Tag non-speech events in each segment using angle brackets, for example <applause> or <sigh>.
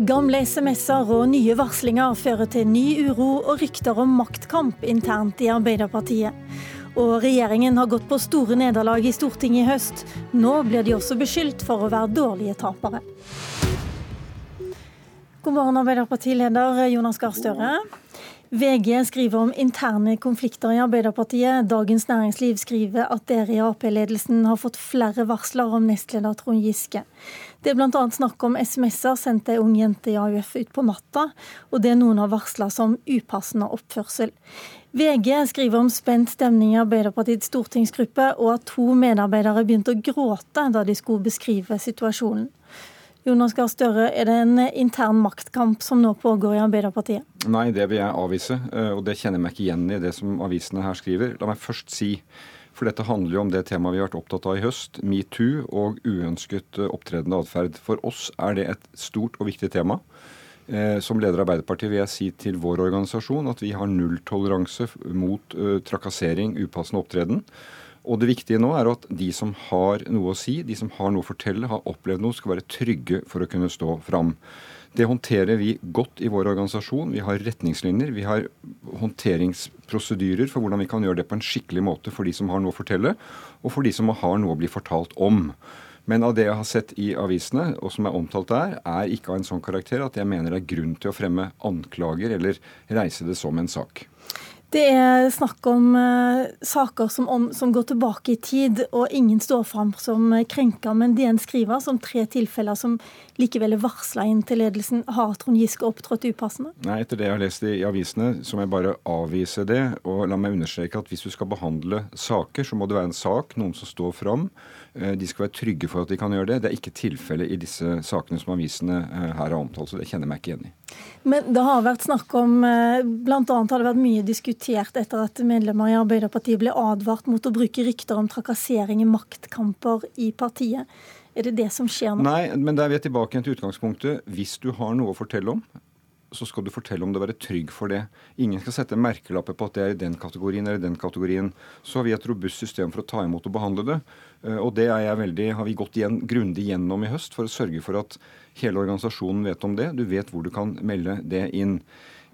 Gamle SMS-er og nye varslinger fører til ny uro og rykter om maktkamp internt i Arbeiderpartiet. Og regjeringen har gått på store nederlag i Stortinget i høst. Nå blir de også beskyldt for å være dårlige tapere. God morgen, Arbeiderpartileder Jonas Gahr Støre. VG skriver om interne konflikter i Arbeiderpartiet. Dagens Næringsliv skriver at dere i Ap-ledelsen har fått flere varsler om nestleder Trond Giske. Det er bl.a. snakk om SMS-er sendt ei ung jente i AUF ut på natta, og det noen har varsla som upassende oppførsel. VG skriver om spent stemning i Arbeiderpartiets stortingsgruppe, og at to medarbeidere begynte å gråte da de skulle beskrive situasjonen. Jonas Gahr Støre, er det en intern maktkamp som nå pågår i Arbeiderpartiet? Nei, det vil jeg avvise, eh, og det kjenner jeg meg ikke igjen i det som avisene her skriver. La meg først si for dette handler jo om det temaet vi har vært opptatt av i høst, metoo og uønsket eh, opptredende atferd. For oss er det et stort og viktig tema. Eh, som leder av Arbeiderpartiet vil jeg si til vår organisasjon at vi har nulltoleranse mot trakassering, upassende opptreden. Og det viktige nå er at de som har noe å si, de som har noe å fortelle, har opplevd noe, skal være trygge for å kunne stå fram. Det håndterer vi godt i vår organisasjon. Vi har retningslinjer, vi har håndteringsprosedyrer for hvordan vi kan gjøre det på en skikkelig måte for de som har noe å fortelle, og for de som har noe å bli fortalt om. Men av det jeg har sett i avisene, og som er omtalt der, er ikke av en sånn karakter at jeg mener det er grunn til å fremme anklager eller reise det som en sak. Det er snakk om uh, saker som, om, som, går tilbake i tid, og ingen står fram som krenker. Men DN skriver som tre tilfeller som likevel er varsla inn til ledelsen. Har Trond Giske opptrådt upassende? Nei, etter det jeg har lest i, avisene, så må jeg bare avvise det. Og la meg understreke at hvis du skal behandle saker, så må det være en sak, noen som står fram. Uh, de skal være trygge for at de kan gjøre det. Det er ikke tilfellet i disse sakene som avisene uh, her har omtalt, så det kjenner jeg meg ikke igjen i. Men det har vært snakk om, bl.a. har det vært mye diskutert etter at medlemmer i Arbeiderpartiet ble advart mot å bruke rykter om trakassering i maktkamper i partiet. Er det det som skjer nå? Nei, men der er vi tilbake til utgangspunktet. Hvis du har noe å fortelle om, så skal du fortelle om det, være trygg for det. Ingen skal sette merkelapper på at det er i den kategorien eller i den kategorien. Så har vi et robust system for å ta imot og behandle det. Eh, og det veldig, har vi gått igjen, grundig gjennom i høst for å sørge for at hele organisasjonen vet om det. Du vet hvor du kan melde det inn.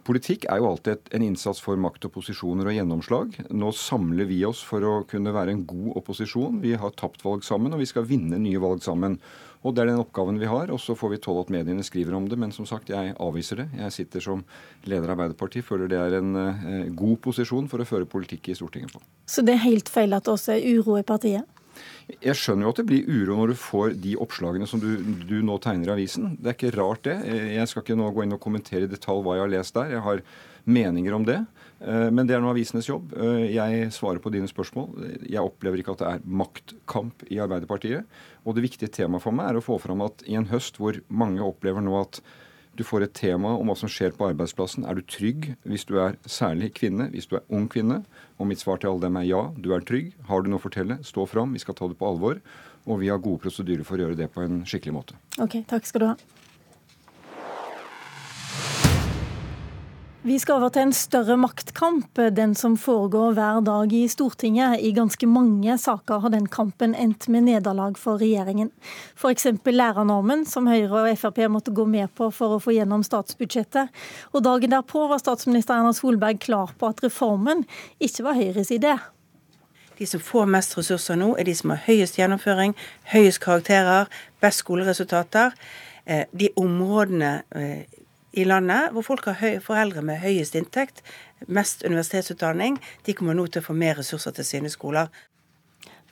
Politikk er jo alltid en innsats for makt og posisjoner og gjennomslag. Nå samler vi oss for å kunne være en god opposisjon. Vi har tapt valg sammen, og vi skal vinne nye valg sammen. Og Det er den oppgaven vi har. og Så får vi tåle at mediene skriver om det. Men som sagt, jeg avviser det. Jeg sitter som leder av Arbeiderpartiet. Føler det er en eh, god posisjon for å føre politikk i Stortinget på. Så det er helt feil at det også er uro i partiet? Jeg skjønner jo at det blir uro når du får de oppslagene som du, du, nå tegner i avisen. Det er ikke rart, det. Jeg skal ikke nå gå inn og kommentere i detalj hva jeg har lest der. Jeg har meninger om det. Eh, men det er nå avisenes jobb. Eh, jeg svarer på dine spørsmål. Jeg opplever ikke at det er maktkamp i Arbeiderpartiet. Og det viktige temaet for meg er å få fram at i en høst hvor mange opplever nå at du får et tema om hva som skjer på arbeidsplassen. Er du trygg hvis du er særlig kvinne, hvis du er ung kvinne? Og mitt svar til alle dem er ja, du er trygg. Har du noe å fortelle, stå fram. Vi skal ta det på alvor. Og vi har gode prosedyrer for å gjøre det på en skikkelig måte. Ok, takk skal du ha. Vi skal over til en større maktkamp, den som foregår hver dag i Stortinget. I ganske mange saker har den kampen endt med nederlag for regjeringen. F.eks. lærernormen, som Høyre og Frp måtte gå med på for å få gjennom statsbudsjettet. Og dagen derpå var statsminister Erna Solberg klar på at reformen ikke var Høyres idé. De som får mest ressurser nå, er de som har høyest gjennomføring, høyest karakterer, best skoleresultater. Eh, de områdene eh, i landet hvor folk har høy, foreldre med høyest inntekt, mest universitetsutdanning, de kommer nå til å få mer ressurser til sine skoler.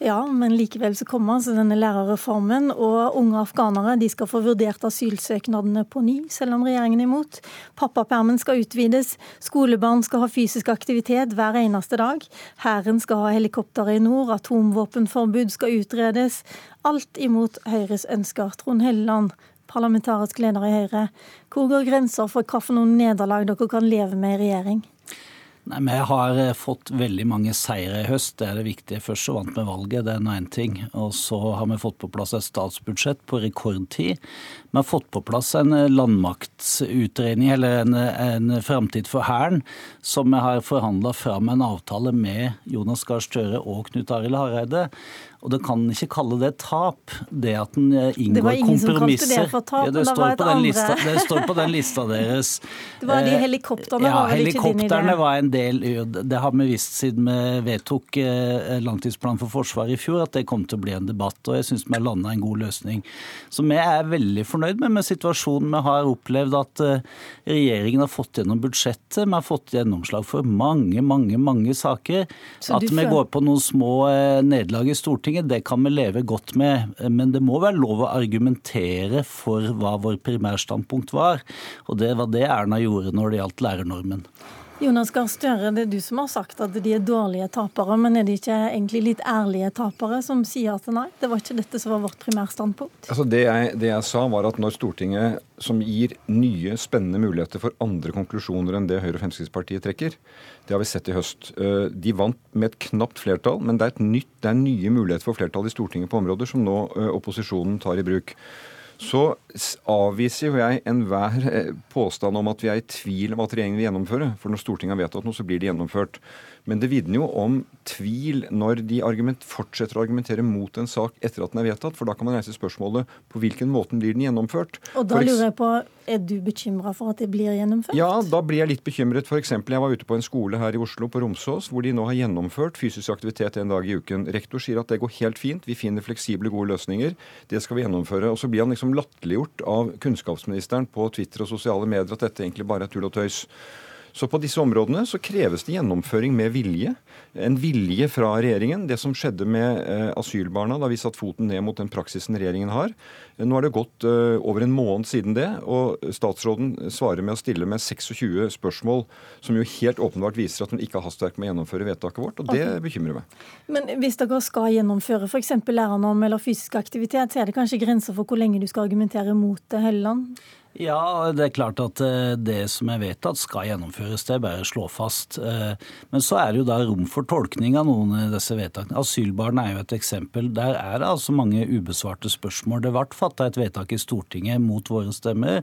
Ja, men likevel så kommer altså denne lærerreformen, og unge afghanere de skal få vurdert asylsøknadene på ny, selv om regjeringen er imot. Pappapermen skal utvides, skolebarn skal ha fysisk aktivitet hver eneste dag. Hæren skal ha helikopter i nord, atomvåpenforbud skal utredes. Alt imot Høyres ønsker. Trond Helleland, parlamentarisk leder i Høyre. Hvor går grenser for hvilke nederlag dere kan leve med i regjering? Nei, Vi har eh, fått veldig mange seire i høst, det er det viktige. Først så vant vi valget, det er nå én ting. Og så har vi fått på plass et statsbudsjett på rekordtid. Vi har fått på plass en eh, landmaktsutredning, eller en, en framtid for Hæren, som vi har forhandla fram en avtale med Jonas Gahr Støre og Knut Arild Hareide. Og du kan ikke kalle det tap, det at en eh, inngår kompromisser. Det var det tap, ja, det, står på den lista, det står på den lista deres. <laughs> Det var de helikoptrene, ja, var vel ikke din idé? Var en del Det har vi visst siden vi vedtok eh, langtidsplanen for Forsvaret i fjor, at det kom til å bli en debatt. Og jeg syns vi har landa en god løsning. Så vi er veldig fornøyd med, med situasjonen. Vi har opplevd at eh, regjeringen har fått gjennom budsjettet. Vi har fått gjennomslag for mange, mange, mange saker. At vi går på noen små nederlag i Stortinget Stortinget, det kan vi leve godt med. Men det må være lov å argumentere for hva vår primærstandpunkt var. Og det var det Erna gjorde når det gjaldt lærernormen. Jonas Gahr Støre, det er du som har sagt at de er dårlige tapere, men er de ikke egentlig litt ærlige tapere som sier at nei, det var ikke dette som var vårt primærstandpunkt? Altså det, jeg, det jeg sa var at når Stortinget, som gir nye, spennende muligheter for andre konklusjoner enn det Høyre og Fremskrittspartiet trekker, det har vi sett i høst. Eh, de vant med et knapt flertall, men det er, nytt, det er nye muligheter for flertall i Stortinget på områder som nå eh, opposisjonen tar i bruk så avviser jo jeg enhver eh, påstand om at vi er i tvil om at regjeringen vil gjennomføre. For når Stortinget har vedtatt noe, så blir det gjennomført. Men det vitner jo om tvil når de argument, fortsetter å argumentere mot en sak etter at den er vedtatt. For da kan man reise spørsmålet på hvilken måte blir den gjennomført. Og da lurer jeg på, Er du bekymra for at det blir gjennomført? Ja, da blir jeg litt bekymret. F.eks. jeg var ute på en skole her i Oslo, på Romsås, hvor de nå har gjennomført fysisk aktivitet en dag i uken. Rektor sier at det går helt fint, vi finner fleksible, gode løsninger. Det skal vi gjennomføre. Og så blir han liksom latterliggjort av kunnskapsministeren på Twitter og sosiale medier at dette egentlig bare er tull og tøys. Så på disse områdene så kreves det gjennomføring med vilje. En vilje fra regjeringen. Det som skjedde med eh, asylbarna da vi satte foten ned mot den praksisen regjeringen har. Nå er det gått eh, over en måned siden det, og statsråden svarer med å stille med 26 spørsmål, som jo helt åpenbart viser at hun ikke har hastverk med å gjennomføre vedtaket vårt, og det bekymrer meg. Men hvis dere skal gjennomføre f.eks. lærernorm eller fysisk aktivitet, så er det kanskje grenser for hvor lenge du skal argumentere mot det, Helleland? Ja, det er klart at eh, det som er vedtatt skal gjennomføres. Det er bare å slå fast. Eh, men så er det jo da rom for tolkning av noen av disse vedtakene. Asylbarn er jo et eksempel. Der er det altså mange ubesvarte spørsmål. Det ble fatta et vedtak i Stortinget mot våre stemmer,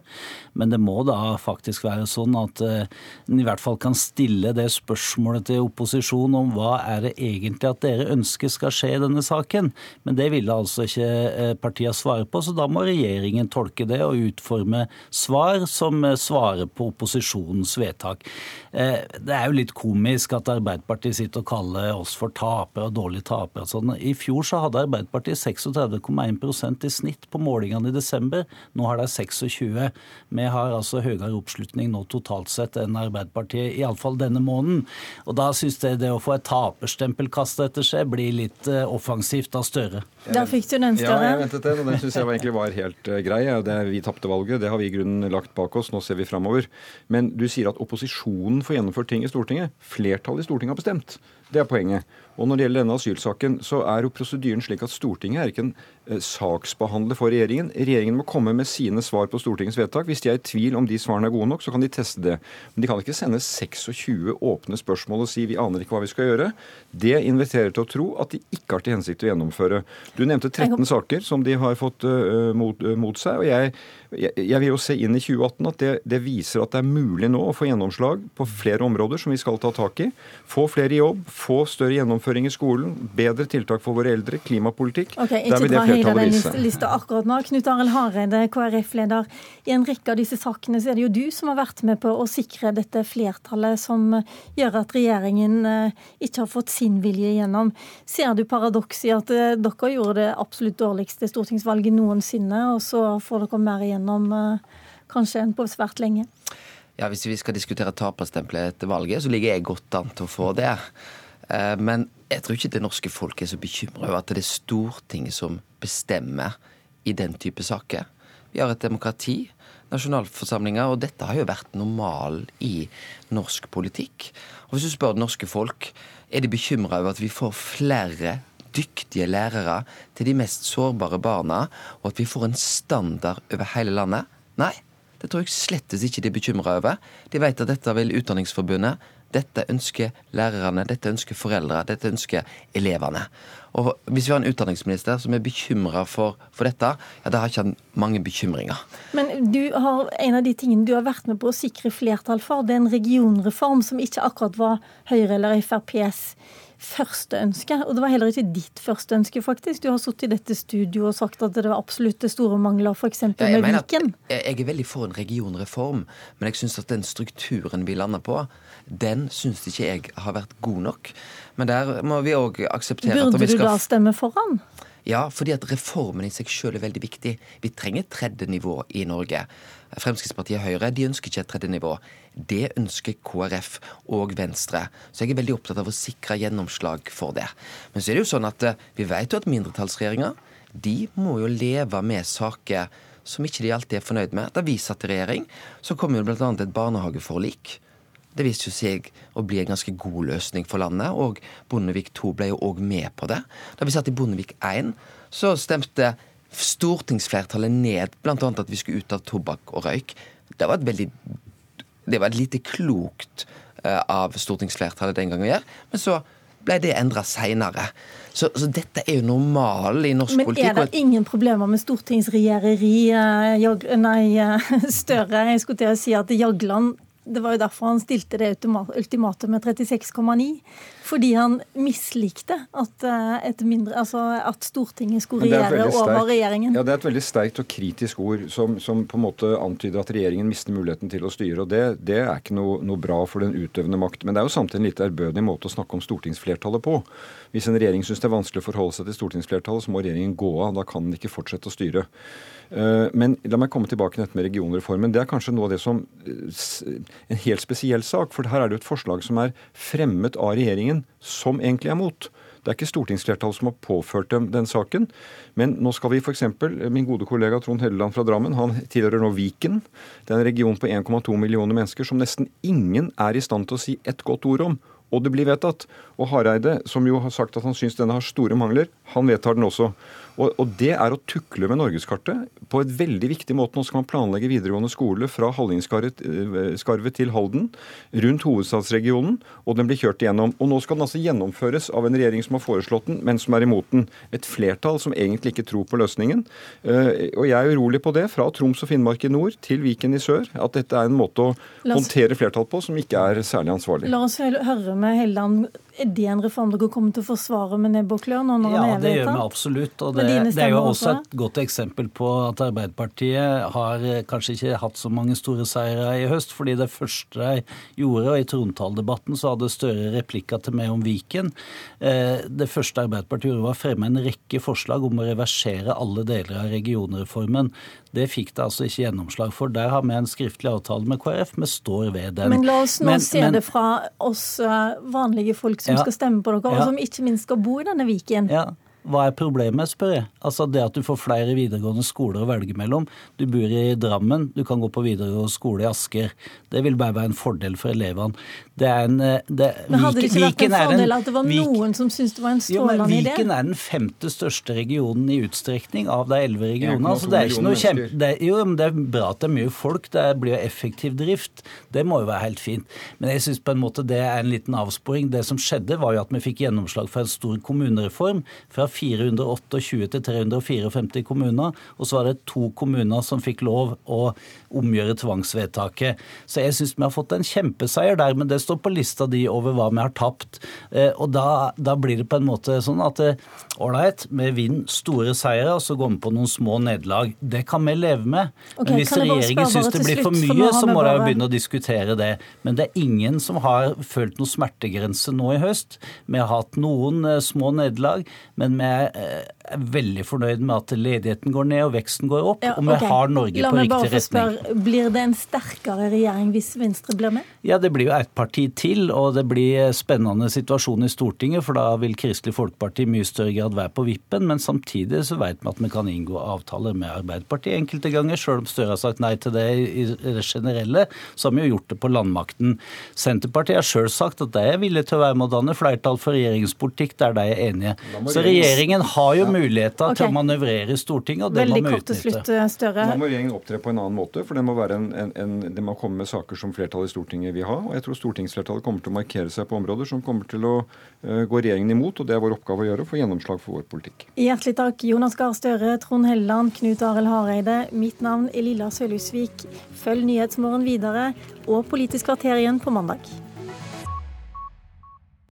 men det må da faktisk være sånn at eh, en i hvert fall kan stille det spørsmålet til opposisjonen om hva er det egentlig at dere ønsker skal skje i denne saken. Men det ville altså ikke partiene svare på, så da må regjeringen tolke det og utforme svar som eh, svarer på opposisjonens vedtak. Eh, det er jo litt komisk at Arbeiderpartiet sitter og kaller oss for tapere og dårlige tapere. Sånn. I fjor så hadde Arbeiderpartiet 36,1% i snitt på målingene i desember. Nå har de 26. Vi har altså høyere oppslutning nå totalt sett enn Arbeiderpartiet, iallfall denne måneden. Og da syns jeg det å få et taperstempel kastet etter seg blir litt eh, offensivt av Støre. Da fikk du den, Støre. Ja, jeg ventet den, og den syns jeg egentlig var helt grei. Det, vi tapte valget, det har vi grunnen lagt bak oss. Nå ser vi framover. Men du sier at opposisjonen får gjennomført ting i Stortinget. Flertallet i Stortinget har bestemt. Det er poenget. Og når det gjelder denne asylsaken, så er jo prosedyren slik at Stortinget er ikke en eh, saksbehandler for regjeringen. Regjeringen må komme med sine svar på Stortingets vedtak. Hvis de er i tvil om de svarene er gode nok, så kan de teste det. Men de kan ikke sende 26 åpne spørsmål og si vi aner ikke hva vi skal gjøre. Det inviterer til å tro at de ikke har til hensikt å gjennomføre. Du nevnte 13 saker som de har fått uh, mot, uh, mot, seg. og jeg, jeg, jeg, vil jo se inn i 2018 at det, det viser at det er mulig nå å få gjennomslag på flere områder som vi skal ta tak i. Få flere i jobb, få større gjennomføring i skolen, bedre tiltak for våre eldre, klimapolitikk. Okay, ikke dra Høyre den lista akkurat nå. Knut Arild Hareide, KrF-leder. I en rekke av disse sakene så er det jo du som har vært med på å sikre dette flertallet som gjør at regjeringen eh, ikke har fått sin vilje igjennom. Ser du paradokset i at eh, dere gjorde det absolutt dårligste stortingsvalget noensinne, og så får dere mer igjennom eh, kanskje enn på svært lenge? Ja, Hvis vi skal diskutere taperstempelet etter valget, så ligger jeg godt an til å få det. Eh, men jeg tror ikke det norske folk er så bekymra over at det er Stortinget som bestemmer i den type saker. Vi har et demokrati, nasjonalforsamlinger, og dette har jo vært normalen i norsk politikk. Og Hvis du spør det norske folk, er de bekymra over at vi får flere dyktige lærere til de mest sårbare barna, og at vi får en standard over hele landet? Nei, det tror jeg slettes ikke de er bekymra over. De vet at dette vil Utdanningsforbundet Dette ønsker lærerne, dette ønsker foreldre, dette ønsker elevene. Og Hvis vi har en utdanningsminister som er bekymra for, for, dette, ja, da har ikke han mange bekymringer. Men du har, en av de tingene du har vært med på å sikre flertall for, det er en regionreform som ikke akkurat var Høyre eller FrPs første ønske. Og det var heller ikke ditt første ønske, faktisk. Du har sittet i dette studioet og sagt at det var absolutt store mangler, f.eks. Ja, med Viken. Jeg er veldig for en regionreform, men jeg syns at den strukturen vi lander på, den syns ikke jeg har vært god nok. Men der må vi òg akseptere Burde at vi skal... du da stemme for han? Ja, fordi at reformen i seg sjøl er veldig viktig. Vi trenger et tredje nivå i Norge. Fremskrittspartiet og Høyre de ønsker ikke et tredje nivå. Det ønsker KrF og Venstre. Så jeg er veldig opptatt av å sikre gjennomslag for det. Men så er det jo sånn at eh, vi vet jo at mindretallsregjeringer de må jo leve med saker som ikke de alltid er fornøyd med. Da vi satt i regjering, så kom jo bl.a. et barnehageforlik det viste seg å bli en ganske god løsning for landet, og Bondevik II ble jo òg med på det. Da vi satt i Bondevik I, så stemte stortingsflertallet ned bl.a. at vi skulle ut av tobakk og røyk. Det var et veldig Det var et lite klokt uh, av stortingsflertallet den gangen å gjøre. Men så ble det endra seinere. Så, så, dette er jo normalen i norsk politikk. Men er det ingen problemer med stortingsregjereri? Uh, nei, uh, <laughs> Støre, jeg skulle til å si at Jagland det var jo derfor han stilte det ultimatumet 36,9. Fordi han mislikte at, eh, mindre, altså at Stortinget skulle regjere over regjeringen. Ja, Det er et veldig sterkt og kritisk ord som, som, på en måte antyder at regjeringen mister muligheten til å styre. og Det, det er ikke noe, noe, bra for den utøvende makt. Men det er jo samtidig en litt ærbødig måte å snakke om stortingsflertallet på. Hvis en regjering syns det er vanskelig å forholde seg til stortingsflertallet, så må regjeringen gå av. Da kan den ikke fortsette å styre. Eh, men la meg komme tilbake til dette med regionreformen. Det er kanskje noe av det som eh, En helt spesiell sak. For her er det jo et forslag som er fremmet av regjeringen, som egentlig er mot. Det er ikke stortingsflertallet som har påført dem den saken. Men nå skal vi f.eks. Min gode kollega Trond Helleland fra Drammen han tilhører nå Viken. Det er en region på 1,2 millioner mennesker som nesten ingen er i stand til å si et godt ord om. Og det blir vedtatt. Og Hareide, som jo har sagt at han syns denne har store mangler, han vedtar den også. Og, og, det er å tukle med norgeskartet på et veldig viktig måte. Nå skal man planlegge videregående skole fra Hallingskarvet eh, til Halden, rundt hovedstadsregionen, og den blir kjørt igjennom. Og nå skal den altså gjennomføres av en regjering som har foreslått den, men som er imot den. Et flertall som egentlig ikke tror på løsningen. Eh, og jeg er urolig på det, fra Troms og Finnmark i nord til Viken i sør, at dette er en måte å oss, håndtere flertall på som ikke er særlig ansvarlig. La oss høre med Helland er det en reform dere kommer til å forsvare med nebb og klør? når ja, er det gjør vi absolutt. og det, det, er jo også et godt eksempel på at Arbeiderpartiet har eh, kanskje ikke hatt så mange store seire i høst. fordi det første de gjorde, og i trontaledebatten så hadde Støre replikker til meg om Viken. Eh, det første Arbeiderpartiet gjorde, var å fremme en rekke forslag om å reversere alle deler av regionreformen. Det fikk det altså ikke gjennomslag for. Der har vi en skriftlig avtale med KrF. Vi står ved den. Men la oss nå men, se men, det fra oss eh, vanlige folk som ja, skal stemme på dere, og som ikke minst skal bo i denne Viken. Ja, hva er problemet, spør jeg. Altså Det at du får flere videregående skoler å velge mellom. Du bor i Drammen, du kan gå på videregående skole i Asker. Det vil bare være en fordel for elevene. Det er en, eh, det, Men hadde det ikke vært en fordel at det var noen som syntes det var en strålende idé? Viken er den femte største regionen i utstrekning av de elleve regionene. Altså, det er ikke noe kjempe... Det, jo, men det er bra at det er mye folk, det blir jo effektiv drift. Det må jo være helt fint. Men jeg syns på en måte det er en liten avsporing. Det som skjedde, var jo at vi fikk gjennomslag for en stor kommunereform. fra 428 til 354 kommuner, og så var det to kommuner som fikk lov å omgjøre tvangsvedtaket. Så jeg syns vi har fått en kjempeseier der, men det står på lista di over hva vi har tapt. Eh, og da, da blir det på en måte sånn at eh, ålreit, vi vinner store seire, og så går vi på noen små nederlag. Det kan vi leve med. Okay, men hvis regjeringen syns det blir for mye, så må de jo begynne å diskutere det. Men det er ingen som har følt noen smertegrense nå i høst. Vi har hatt noen eh, små nederlag, men vi er er veldig fornøyd med at ledigheten går ned og veksten går opp, ja, og vi har Norge på riktig retning. Spørre, blir det en sterkere regjering hvis Venstre blir med? Ja, det blir jo ett parti til, og det blir spennende situasjon i Stortinget, for da vil Kristelig Folkeparti i mye større grad være på vippen, men samtidig så vet vi at vi kan inngå avtaler med Arbeiderpartiet enkelte ganger, Selv om Støre har sagt nei til det i det generelle, så har vi jo gjort det på landmakten. Senterpartiet har sjøl sagt at de er villige til å være med å danne flertall for regjeringspolitikk der de er enige. Så regjeringen har jo mulighet muligheter til å manøvrere i Stortinget, og det Veldig må vi utnytte. slutt, Støre. Da må regjeringen opptre på en annen måte, for det må, være en, en, en, det må komme med saker som flertallet i Stortinget vil ha. Og jeg tror stortingsflertallet kommer til å markere seg på områder som kommer til å uh, gå regjeringen imot, og det er vår oppgave å gjøre, å få gjennomslag for vår politikk. Hjertelig takk, Jonas Gahr Støre, Trond Helleland, Knut Arild Hareide. Mitt navn er Lilla Sølhusvik. Følg Nyhetsmorgen videre og Politisk kvarter igjen på mandag.